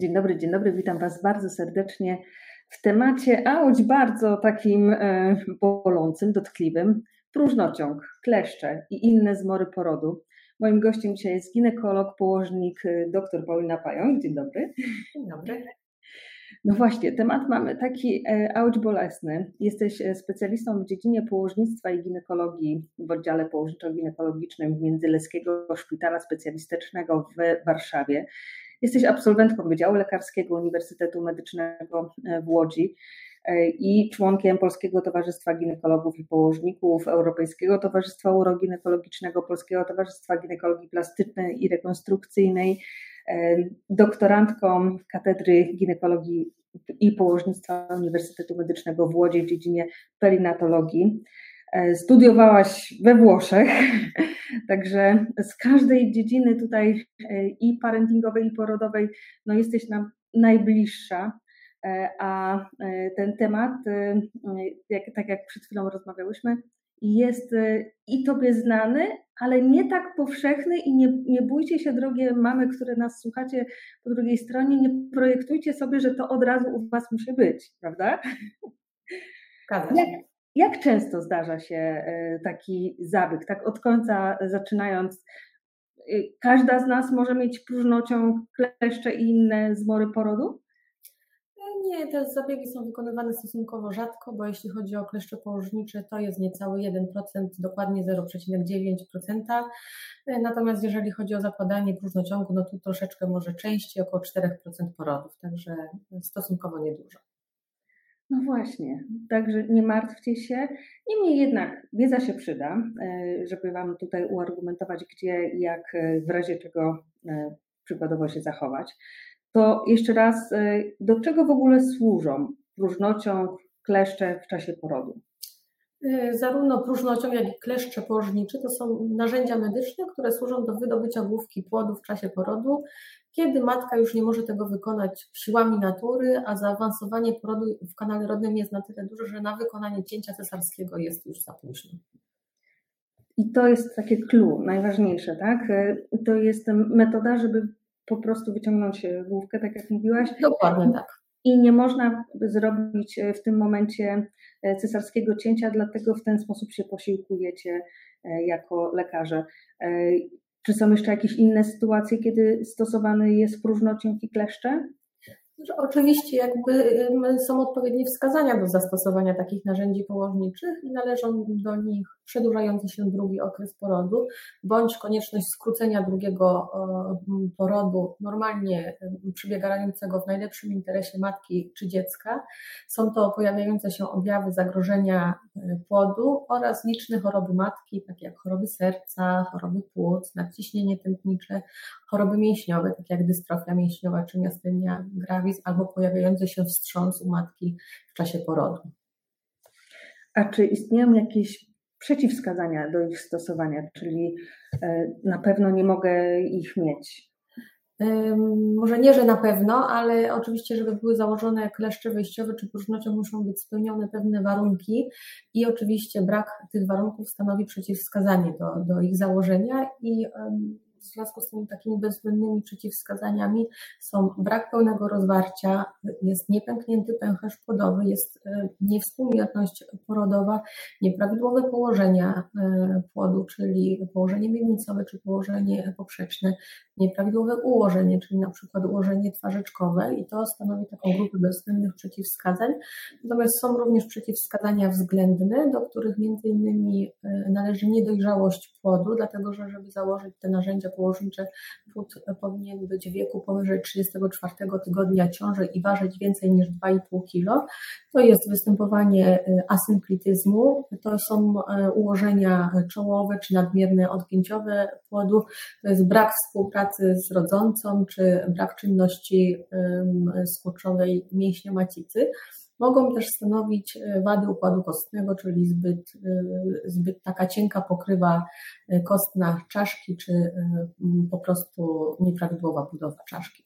Dzień dobry, dzień dobry, witam Was bardzo serdecznie w temacie, a choć bardzo takim e, bolącym, dotkliwym, próżnociąg, kleszcze i inne zmory porodu. Moim gościem dzisiaj jest ginekolog, położnik e, dr Paulina Pająk. Dzień dobry. Dzień dobry. No właśnie, temat mamy taki e, auć bolesny. Jesteś specjalistą w dziedzinie położnictwa i ginekologii w oddziale położniczo-ginekologicznym Międzyleskiego Szpitala Specjalistycznego w Warszawie. Jesteś absolwentką Wydziału Lekarskiego Uniwersytetu Medycznego w Łodzi i członkiem Polskiego Towarzystwa Ginekologów i Położników, Europejskiego Towarzystwa Uroginekologicznego, Polskiego Towarzystwa Ginekologii Plastycznej i Rekonstrukcyjnej, doktorantką Katedry Ginekologii i Położnictwa Uniwersytetu Medycznego w Łodzi w dziedzinie perinatologii. Studiowałaś we Włoszech, także z każdej dziedziny tutaj i parentingowej, i porodowej no jesteś nam najbliższa. A ten temat, jak, tak jak przed chwilą rozmawiałyśmy, jest i Tobie znany, ale nie tak powszechny i nie, nie bójcie się, drogie mamy, które nas słuchacie po drugiej stronie, nie projektujcie sobie, że to od razu u Was musi być, prawda? Jak, jak często zdarza się taki zabieg, tak od końca zaczynając? Każda z nas może mieć próżnociąg, kleszcze i inne zmory porodu? Nie, te zabiegi są wykonywane stosunkowo rzadko, bo jeśli chodzi o kleszcze położnicze, to jest niecały 1%, dokładnie 0,9%. Natomiast jeżeli chodzi o zakładanie próżnociągu, no to troszeczkę może częściej, około 4% porodów, także stosunkowo niedużo. No właśnie, także nie martwcie się. Niemniej jednak wiedza się przyda, żeby Wam tutaj uargumentować, gdzie i jak w razie czego przykładowo się zachować to jeszcze raz, do czego w ogóle służą próżnociąg, kleszcze w czasie porodu? Zarówno próżnociąg, jak i kleszcze położnicze to są narzędzia medyczne, które służą do wydobycia główki płodu w czasie porodu, kiedy matka już nie może tego wykonać siłami natury, a zaawansowanie porodu w kanale rodnym jest na tyle duże, że na wykonanie cięcia cesarskiego jest już za późno. I to jest takie clue, najważniejsze, tak? Y, to jest metoda, żeby po prostu wyciągnąć e, główkę, tak jak mówiłaś. Dokładnie tak. I nie można zrobić e, w tym momencie e, cesarskiego cięcia, dlatego w ten sposób się posiłkujecie jako lekarze. Czy są jeszcze jakieś inne sytuacje, kiedy stosowany jest próżnociąg kleszcze? Oczywiście jakby są odpowiednie wskazania do zastosowania takich narzędzi położniczych i należą do nich przedłużający się drugi okres porodu, bądź konieczność skrócenia drugiego porodu, normalnie przebiegającego w najlepszym interesie matki czy dziecka. Są to pojawiające się objawy zagrożenia e, płodu oraz liczne choroby matki, takie jak choroby serca, choroby płuc, nadciśnienie tętnicze, choroby mięśniowe, takie jak dystrofia mięśniowa czy miastenia gravis, albo pojawiający się wstrząs u matki w czasie porodu. A czy istnieją jakieś przeciwwskazania do ich stosowania, czyli e, na pewno nie mogę ich mieć. Może nie, że na pewno, ale oczywiście, żeby były założone kleszcze wejściowe czy próżnocie, muszą być spełnione pewne warunki i oczywiście brak tych warunków stanowi przeciwwskazanie do, do ich założenia i w związku z tymi takimi bezwzględnymi przeciwwskazaniami są brak pełnego rozwarcia, jest niepęknięty pęcherz płodowy, jest e, niewspółmierność porodowa, nieprawidłowe położenia e, płodu, czyli położenie miednicowe czy położenie poprzeczne, nieprawidłowe ułożenie, czyli na przykład ułożenie twarzyczkowe i to stanowi taką grupę bezwzględnych przeciwwskazań. Natomiast są również przeciwwskazania względne, do których między innymi e, należy niedojrzałość płodu, dlatego że żeby założyć te narzędzia położnicze płód powinien być w wieku powyżej 34 tygodnia ciąży i ważyć więcej niż 2,5 kg. To jest występowanie y, asynklityzmu, to są y, ułożenia czołowe czy nadmierne odgięciowe płodu, to jest brak współpracy z rodzącą czy brak czynności skurczowej mięśnia macicy. Mogą też stanowić e, wady układu kostnego, czyli zbyt, e, zbyt taka cienka pokrywa e, kostna czaszki, czy po prostu nieprawidłowa budowa czaszki.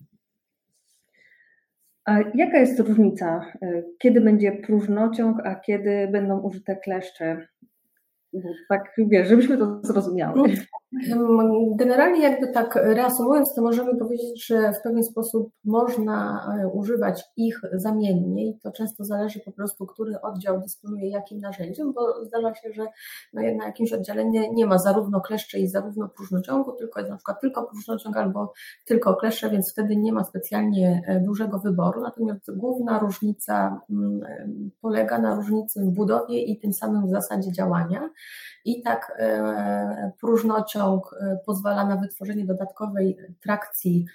A jaka jest różnica, kiedy będzie próżnociąg, a kiedy będą użyte kleszcze? Tak wiesz, żebyśmy to zrozumiały. Generalnie jakby tak reasumując, to możemy powiedzieć, że w pewien sposób można e, używać ich zamiennie i to często zależy po prostu, który oddział dysponuje jakim narzędziem, bo zdarza się, że no na jakimś oddziale nie, nie ma zarówno kleszczy i zarówno próżnociągu, tylko jest na przykład tylko próżnociąg albo tylko kleszcze, więc wtedy nie ma specjalnie e, dużego wyboru. Natomiast główna różnica mm, e, polega na różnicy w budowie i tym samym w zasadzie działania. I tak próżnociąg E, pozwala na wytworzenie dodatkowej trakcji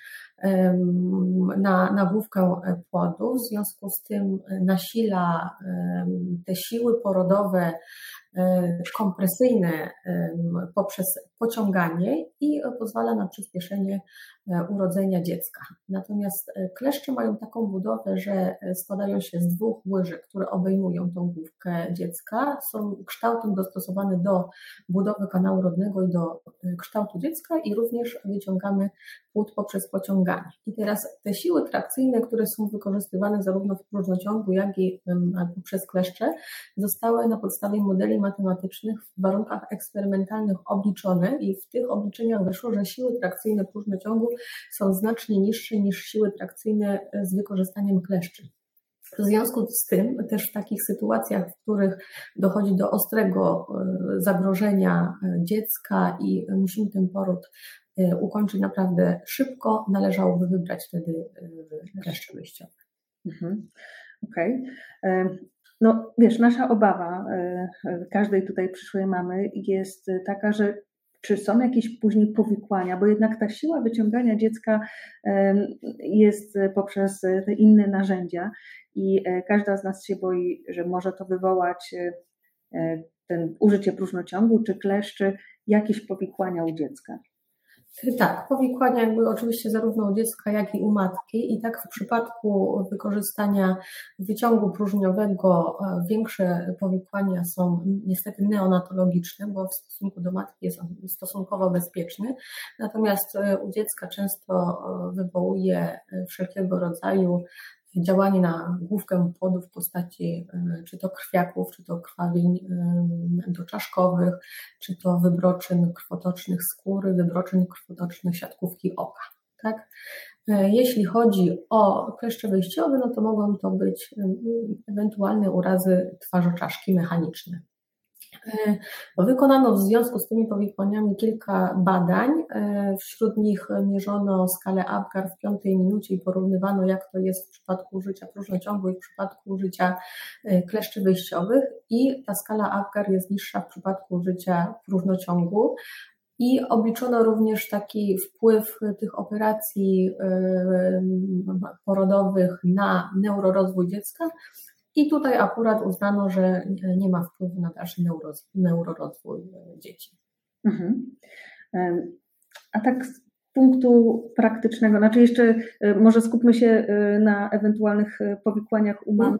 na, na główkę płodu, w związku z tym nasila te siły porodowe E, kompresyjne poprzez pociąganie i pozwala na przyspieszenie e, urodzenia dziecka. Natomiast e, kleszcze mają taką budowę, że składają się z dwóch łyżek, które obejmują tą główkę dziecka, są kształtem dostosowane do budowy kanału rodnego i do kształtu dziecka i również wyciągamy płód poprzez pociąganie. I teraz te siły trakcyjne, które są wykorzystywane zarówno w próżnociągu, jak i poprzez kleszcze, zostały na podstawie modeli matematycznych w warunkach eksperymentalnych obliczone i w tych obliczeniach wyszło, że siły trakcyjne próżnociągu są znacznie niższe niż siły trakcyjne z wykorzystaniem kleszczy. W związku z tym, też w takich sytuacjach, w których dochodzi do ostrego e, zagrożenia e, dziecka i musimy ten poród e, ukończyć naprawdę szybko, należałoby wybrać wtedy kleszcze wyjściowe. Mhm. Okej. Okay. No wiesz, nasza obawa e, e, każdej tutaj przyszłej mamy jest taka, że czy są jakieś później powikłania, bo jednak ta siła wyciągania dziecka jest poprzez te inne narzędzia i e, każda z nas się boi, że może to wywołać ten użycie próżnociągu czy kleszczy, jakieś powikłania u dziecka. Tak, powikłania jakby oczywiście zarówno u dziecka, jak i u matki. I tak w przypadku wykorzystania wyciągu próżniowego e, większe powikłania są niestety neonatologiczne, bo w stosunku do matki jest on stosunkowo bezpieczny, natomiast e, u dziecka często e, wywołuje wszelkiego rodzaju działanie na główkę płodu w postaci e, czy to krwiaków, czy to krwawień e, doczaszkowych, czy to wybroczyn krwotocznych skóry, wybroczyn krwotocznych siatkówki oka. Tak? E, jeśli chodzi o kleszcze wejściowe, no to mogą to być ewentualne urazy twarzoczaszki mechaniczne. E, wykonano w związku z tymi powikłaniami kilka badań. E, wśród nich mierzono skalę Apgar w piątej minucie i porównywano, jak to jest w przypadku użycia próżnociągu i w przypadku użycia e, kleszczy wyjściowych. I ta skala Apgar jest niższa w przypadku użycia próżnociągu. I obliczono również taki wpływ tych operacji porodowych na neurorozwój dziecka, i tutaj akurat uznano, że nie ma wpływu na dalszy neurorozwój e, dzieci. Mhm. A tak z punktu praktycznego, znaczy jeszcze e, może skupmy się e, na ewentualnych powikłaniach u mamy,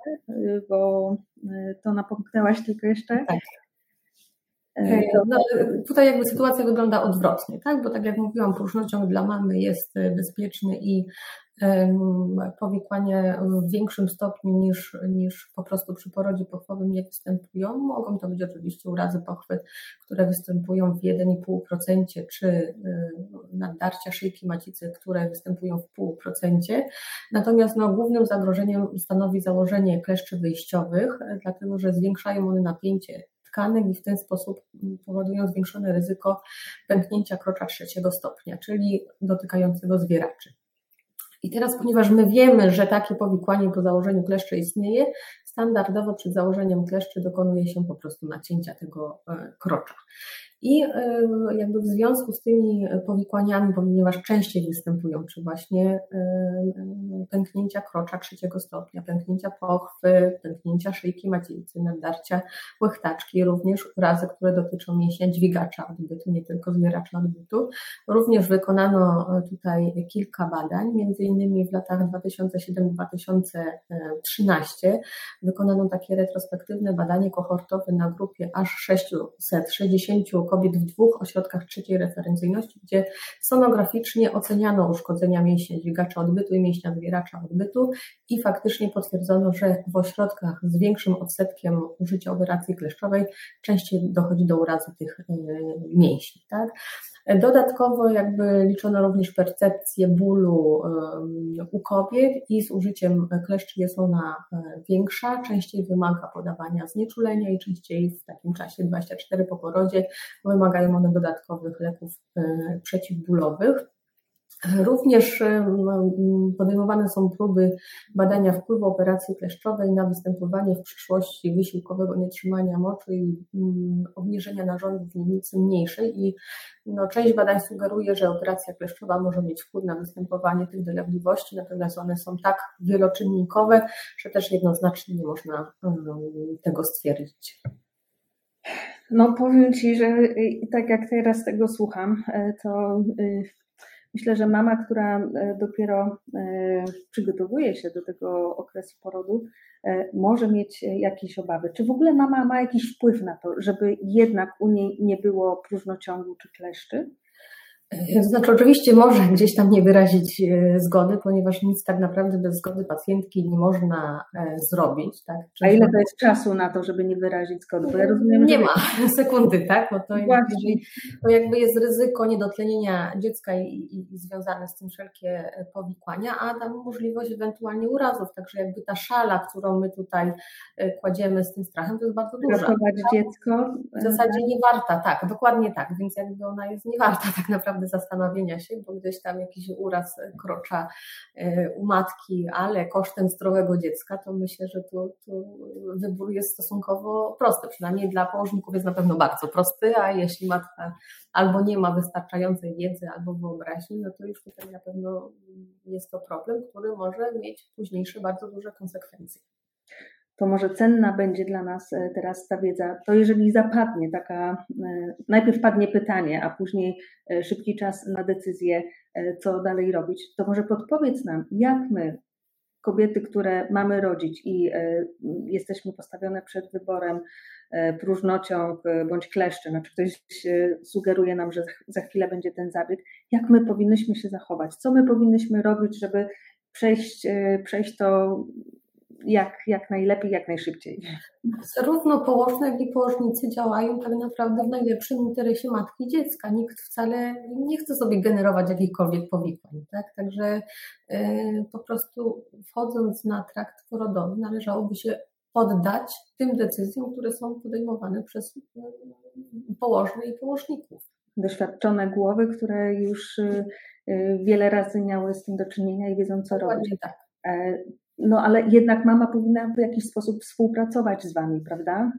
bo to napomknęłaś tylko jeszcze. Tak. No, tutaj jakby sytuacja wygląda odwrotnie, tak? Bo tak jak mówiłam, próżnociąg dla mamy jest bezpieczny i powikłania w większym stopniu niż, niż po prostu przy porodzie pochwowym nie występują. Mogą to być oczywiście urazy pochwy, które występują w 1,5% czy naddarcia szyjki macicy, które występują w 0,5%. Natomiast no, głównym zagrożeniem stanowi założenie kleszczy wyjściowych, dlatego że zwiększają one napięcie tkanek i w ten sposób powodują zwiększone ryzyko pęknięcia krocza trzeciego stopnia, czyli dotykającego zwieraczy. I teraz, ponieważ my wiemy, że takie powikłanie po założeniu kleszczy istnieje, standardowo przed założeniem kleszczy dokonuje się po prostu nacięcia tego e, krocza. I e, jakby w związku z tymi powikłaniami, ponieważ częściej występują, czy właśnie e, pęknięcia krocza trzeciego stopnia, pęknięcia pochwy, pęknięcia szyjki macicy, naddarcia łechtaczki, również urazy, które dotyczą mięśnia dźwigacza odbytu, nie tylko zbieracza odbytu. Również wykonano tutaj kilka badań, między innymi w latach 2007-2013 wykonano takie retrospektywne badanie kohortowe na grupie aż 660 kobiet w dwóch ośrodkach trzeciej referencyjności, gdzie sonograficznie oceniano uszkodzenia mięśnia dźwigacza odbytu i mięśnia zbieracza odbytu i faktycznie potwierdzono, że w ośrodkach z większym odsetkiem użycia operacji kleszczowej częściej dochodzi do urazu tych e, mięśni. Tak? Dodatkowo jakby liczono również percepcję bólu u kobiet i z użyciem kleszczy jest ona e, większa, częściej wymaga podawania znieczulenia i częściej w takim czasie 24 po porodzie wymagają one dodatkowych leków e, przeciwbólowych. Również podejmowane są próby badania wpływu operacji kleszczowej na występowanie w przyszłości wysiłkowego nietrzymania moczu i obniżenia narządów niemicy mniejszej i no, część badań sugeruje, że operacja kleszczowa może mieć wpływ na występowanie tych dolegliwości, natomiast one są tak wieloczynnikowe, że też jednoznacznie nie można tego stwierdzić. No powiem Ci, że tak jak teraz tego słucham, e, to y, Myślę, że mama, która e, dopiero e, przygotowuje się do tego okresu porodu, e, może mieć jakieś obawy. Czy w ogóle mama ma jakiś wpływ na to, żeby jednak u niej nie było próżnociągu czy kleszczy? To znaczy, oczywiście może gdzieś tam nie wyrazić e, zgody, ponieważ nic tak naprawdę bez zgody pacjentki nie można e, zrobić. Tak? A ile to jest czasu na to, żeby nie wyrazić zgody? Bo ja rozumiem, nie że... ma sekundy, tak? Bo to, jakby jest ryzyko niedotlenienia dziecka i, i, i, związane z tym wszelkie e, powikłania, a tam możliwość ewentualnie urazów. Także jakby ta szala, którą my tutaj kładziemy z tym strachem, to jest bardzo duża. Ratować dziecko? W zasadzie nie warta, tak, dokładnie tak. Więc jakby ona jest nie warta tak naprawdę naprawdę zastanowienia się, bo gdzieś tam jakiś uraz krocza e, u matki, ale kosztem zdrowego dziecka, to myślę, że tu, tu wybór jest stosunkowo prosty. Przynajmniej dla położników jest na pewno bardzo prosty, a jeśli matka albo nie ma wystarczającej wiedzy, albo wyobraźni, no to już tutaj na pewno jest to problem, który może mieć późniejsze bardzo duże konsekwencje to może cenna będzie dla nas e, teraz ta wiedza. To jeżeli zapadnie taka, e, najpierw padnie pytanie, a później e, szybki czas na decyzję, co dalej robić, to może podpowiedz nam, jak my, kobiety, które mamy rodzić i jesteśmy postawione przed wyborem próżnociąg bądź kleszcze, znaczy ktoś sugeruje nam, że za chwilę będzie ten zabieg, jak my powinnyśmy się zachować, co my powinnyśmy robić, żeby przejść, przejść to jak, jak najlepiej, jak najszybciej. Zarówno położne, jak i położnicy działają tak naprawdę w najlepszym interesie matki i dziecka. Nikt wcale nie chce sobie generować jakichkolwiek powikłań. Tak? Także yy, po prostu wchodząc na trakt porodowy należałoby się poddać tym decyzjom, które są podejmowane przez yy, położne i położników. Doświadczone głowy, które już yy, wiele razy miały z tym do czynienia i wiedzą, co Dokładnie robić. Tak. E, no ale jednak mama powinna w jakiś sposób współpracować z wami, prawda?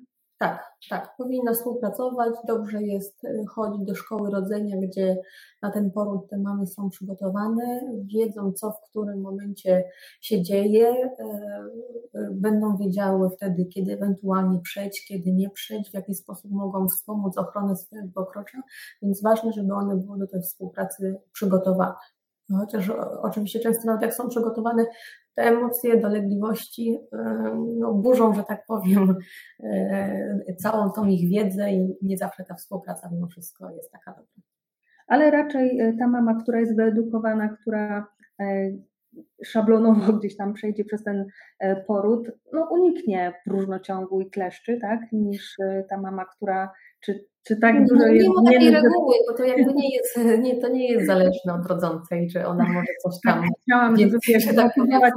Tak, tak, powinna współpracować. Dobrze jest y, chodzić do szkoły rodzenia, gdzie na ten poród te mamy są przygotowane, wiedzą, co w którym momencie się dzieje, y, y, będą wiedziały wtedy, kiedy ewentualnie przejść, kiedy nie przejść, w jaki sposób mogą wspomóc ochronę swojego okrocza, więc ważne, żeby one były do tej współpracy przygotowane. No, chociaż oczywiście często nawet jak są przygotowane, te emocje, dolegliwości no, burzą, że tak powiem, e, całą tą ich wiedzę i nie zawsze ta współpraca mimo wszystko jest taka dobra. Ale raczej e, ta mama, która jest wyedukowana, która e, szablonowo gdzieś tam przejdzie przez ten poród, no uniknie próżnociągu i kleszczy, tak, niż ta mama, która czy czy tak no, dużo jest? Nie ma takiej reguły, bo to jakby nie jest, nie, to nie jest zależne od rodzącej, czy ona może coś tam... Tak, chciałam, żeby wiesz, tak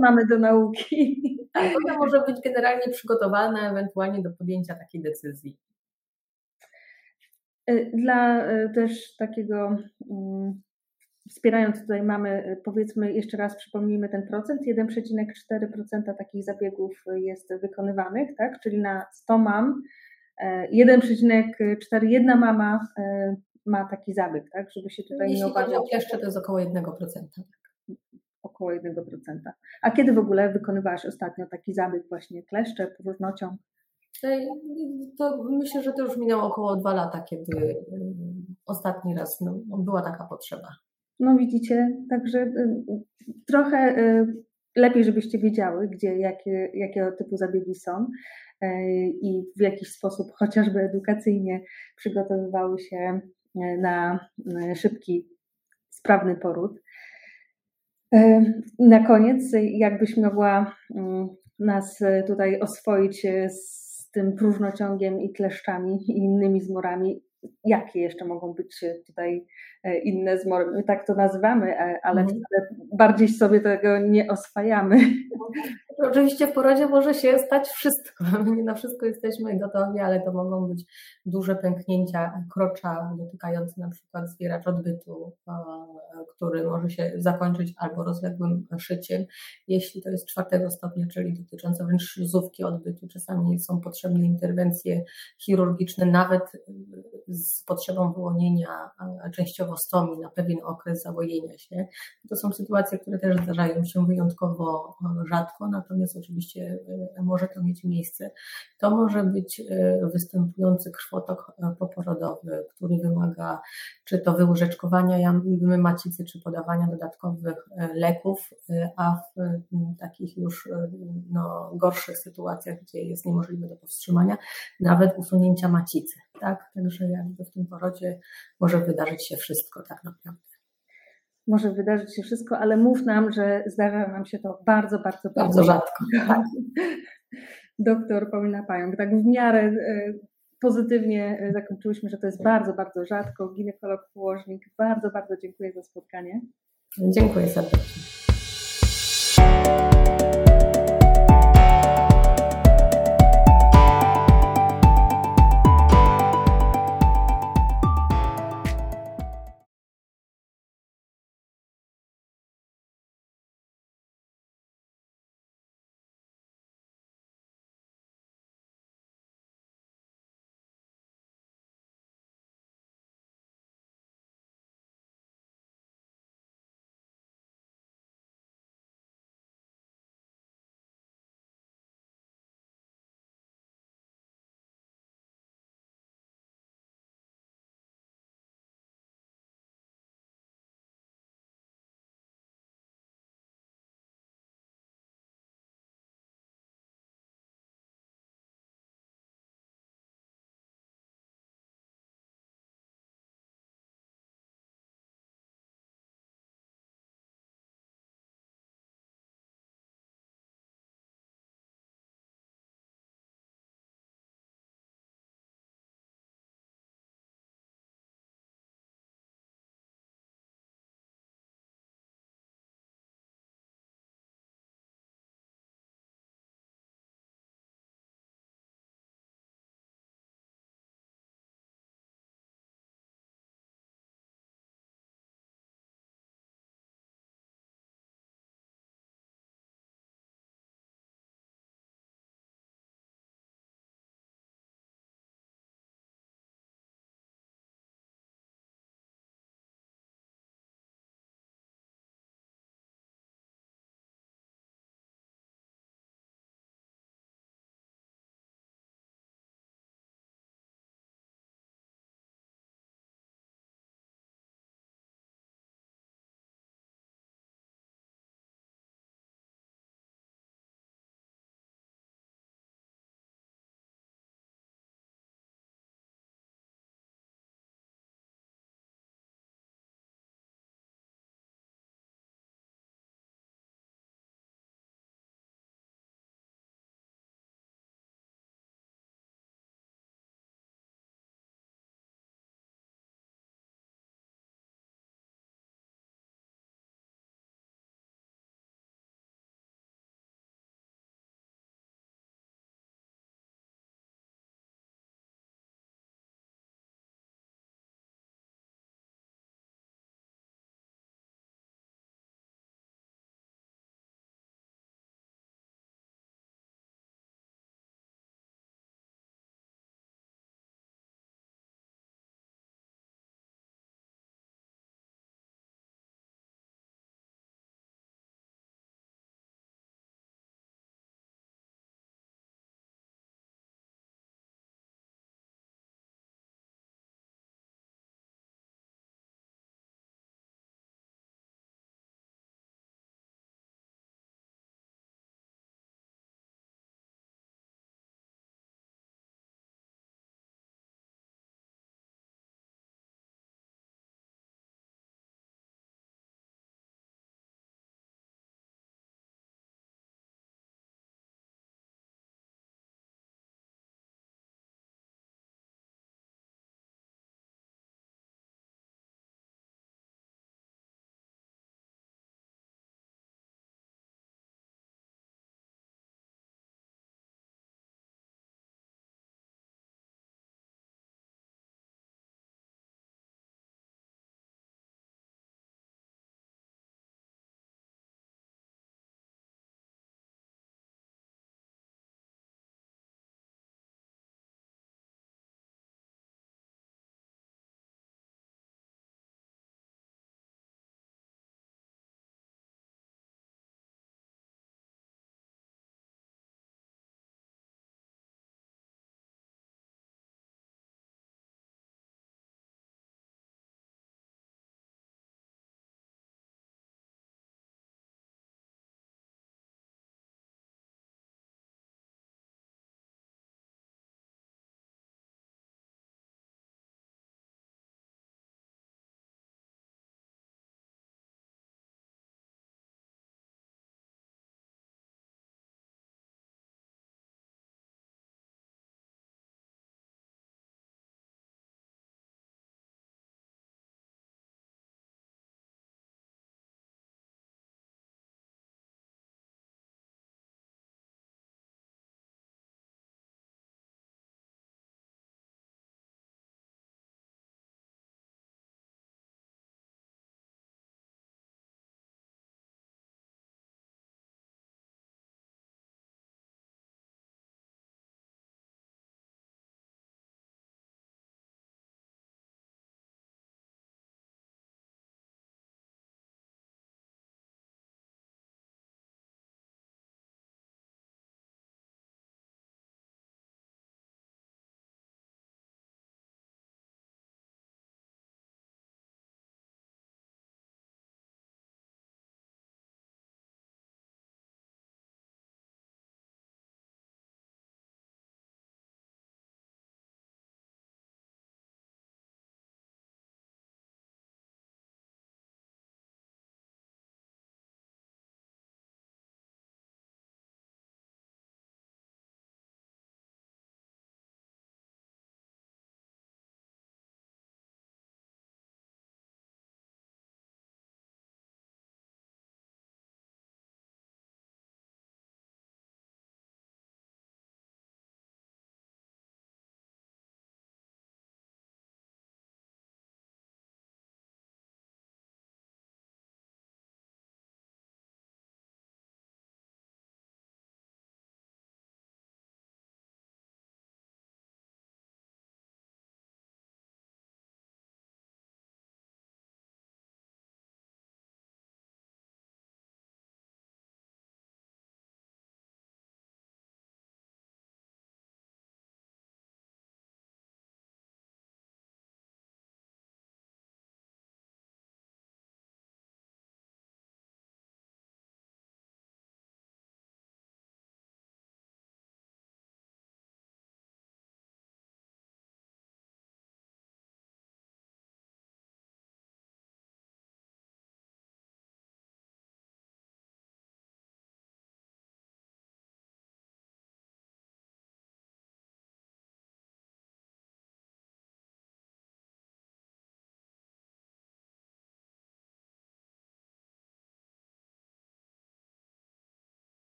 mamy do nauki. Tak, ona może być generalnie przygotowana ewentualnie do podjęcia takiej decyzji. Y, dla y, też takiego mm, wspierając tutaj mamy, y, powiedzmy jeszcze raz przypomnijmy ten procent, 1,4% takich zabiegów jest wykonywanych, tak? czyli na 100 mam 1,4 jedna mama e, ma taki zabieg, tak, żeby się tutaj Jeśli nie obawiać. Jeśli to jest około 1%. Około 1%. A kiedy w ogóle wykonywałaś ostatnio taki zabieg właśnie kleszcze, próżnociąg? To myślę, że to już minęło około dwa lata, kiedy y, ostatni raz no, była taka potrzeba. No widzicie, także trochę lepiej, żebyście wiedziały, gdzie, jakie, jakiego typu zabiegi są i w jakiś sposób chociażby edukacyjnie przygotowywały się na szybki, sprawny poród. I na koniec, jakbyś mogła mm, nas tutaj oswoić z tym próżnociągiem i kleszczami i innymi zmorami, jakie jeszcze mogą być tutaj e, inne zmory. My tak to nazywamy, e, ale mhm. bardziej sobie tego nie oswajamy. Oczywiście w porodzie może się stać wszystko. Nie na wszystko jesteśmy gotowi, ale to mogą być duże pęknięcia krocza dotykające na przykład zwieracz odbytu, który może się zakończyć albo rozległym szyciem. Jeśli to jest czwartego stopnia, czyli dotyczące wręcz śluzówki odbytu, czasami są potrzebne interwencje chirurgiczne, nawet z potrzebą wyłonienia częściowo stomi na pewien okres zawojenia się. To są sytuacje, które też zdarzają się wyjątkowo rzadko, natomiast oczywiście e, może to mieć miejsce. To może być e, występujący krwotok e, poporodowy, który wymaga czy to wyłyżeczkowania macicy, czy podawania dodatkowych leków, a w takich już no, gorszych sytuacjach, gdzie jest niemożliwe do powstrzymania, nawet usunięcia macicy. Tak? Także jakby w tym porodzie może wydarzyć się wszystko tak naprawdę może wydarzyć się wszystko, ale mów nam, że zdarza nam się to bardzo, bardzo, bardzo rzadko. Doktor Paulina Pająk, tak w miarę e, pozytywnie e, zakończyłyśmy, że to jest bardzo, bardzo rzadko. Ginekolog, położnik, bardzo, bardzo dziękuję za spotkanie. Dziękuję serdecznie.